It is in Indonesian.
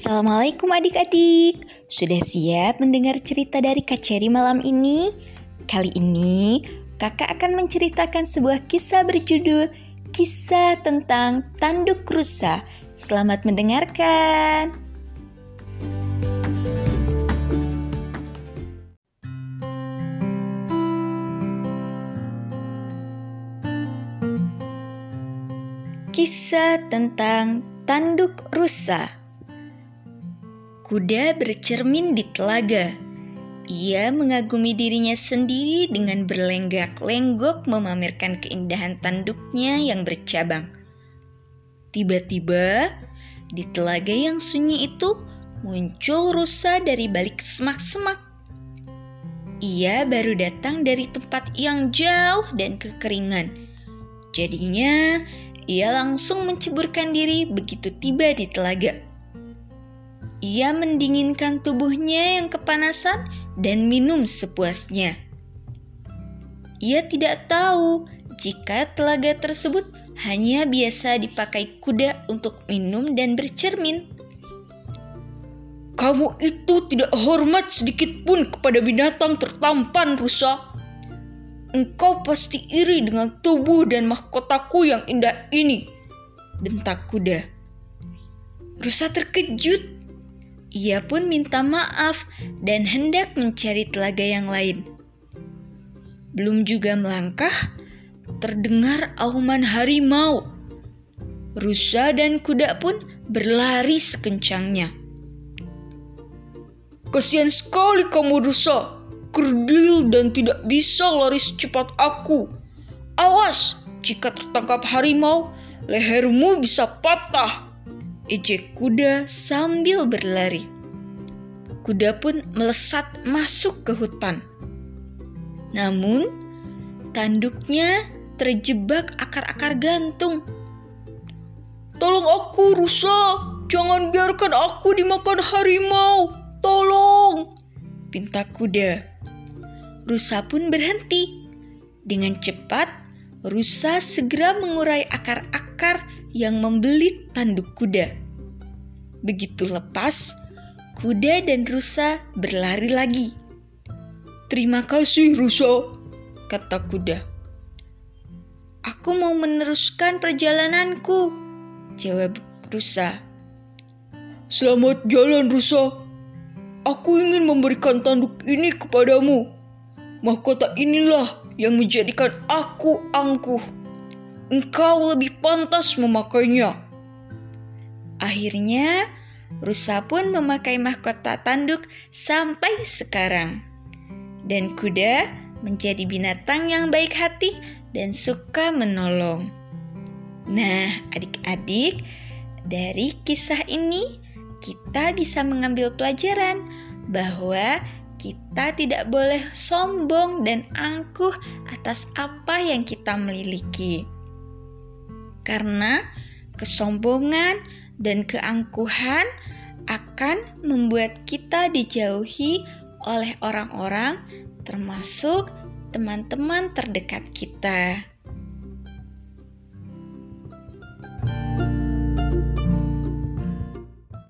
Assalamualaikum adik-adik. Sudah siap mendengar cerita dari Kak Cherry malam ini? Kali ini kakak akan menceritakan sebuah kisah berjudul Kisah tentang Tanduk Rusa. Selamat mendengarkan. Kisah tentang Tanduk Rusa Kuda bercermin di telaga. Ia mengagumi dirinya sendiri dengan berlenggak-lenggok memamerkan keindahan tanduknya yang bercabang. Tiba-tiba, di telaga yang sunyi itu muncul rusa dari balik semak-semak. Ia baru datang dari tempat yang jauh dan kekeringan. Jadinya, ia langsung menceburkan diri begitu tiba di telaga. Ia mendinginkan tubuhnya yang kepanasan dan minum sepuasnya. Ia tidak tahu jika telaga tersebut hanya biasa dipakai kuda untuk minum dan bercermin. Kamu itu tidak hormat sedikit pun kepada binatang tertampan, rusa. Engkau pasti iri dengan tubuh dan mahkotaku yang indah ini, bentak kuda. Rusa terkejut ia pun minta maaf dan hendak mencari telaga yang lain. Belum juga melangkah, terdengar auman harimau. Rusa dan kuda pun berlari sekencangnya. Kasihan sekali kamu rusa, kerdil dan tidak bisa lari secepat aku. Awas, jika tertangkap harimau, lehermu bisa patah ejek kuda sambil berlari. Kuda pun melesat masuk ke hutan. Namun, tanduknya terjebak akar-akar gantung. Tolong aku, rusa! Jangan biarkan aku dimakan harimau! Tolong! Pinta kuda. Rusa pun berhenti. Dengan cepat, rusa segera mengurai akar-akar yang membelit tanduk kuda. Begitu lepas, kuda dan rusa berlari lagi. Terima kasih, rusa, kata kuda. Aku mau meneruskan perjalananku, jawab rusa. Selamat jalan, rusa. Aku ingin memberikan tanduk ini kepadamu. Mahkota inilah yang menjadikan aku angkuh. Engkau lebih pantas memakainya. Akhirnya, rusa pun memakai mahkota tanduk sampai sekarang. Dan kuda menjadi binatang yang baik hati dan suka menolong. Nah, adik-adik, dari kisah ini kita bisa mengambil pelajaran bahwa kita tidak boleh sombong dan angkuh atas apa yang kita miliki. Karena kesombongan dan keangkuhan akan membuat kita dijauhi oleh orang-orang, termasuk teman-teman terdekat kita.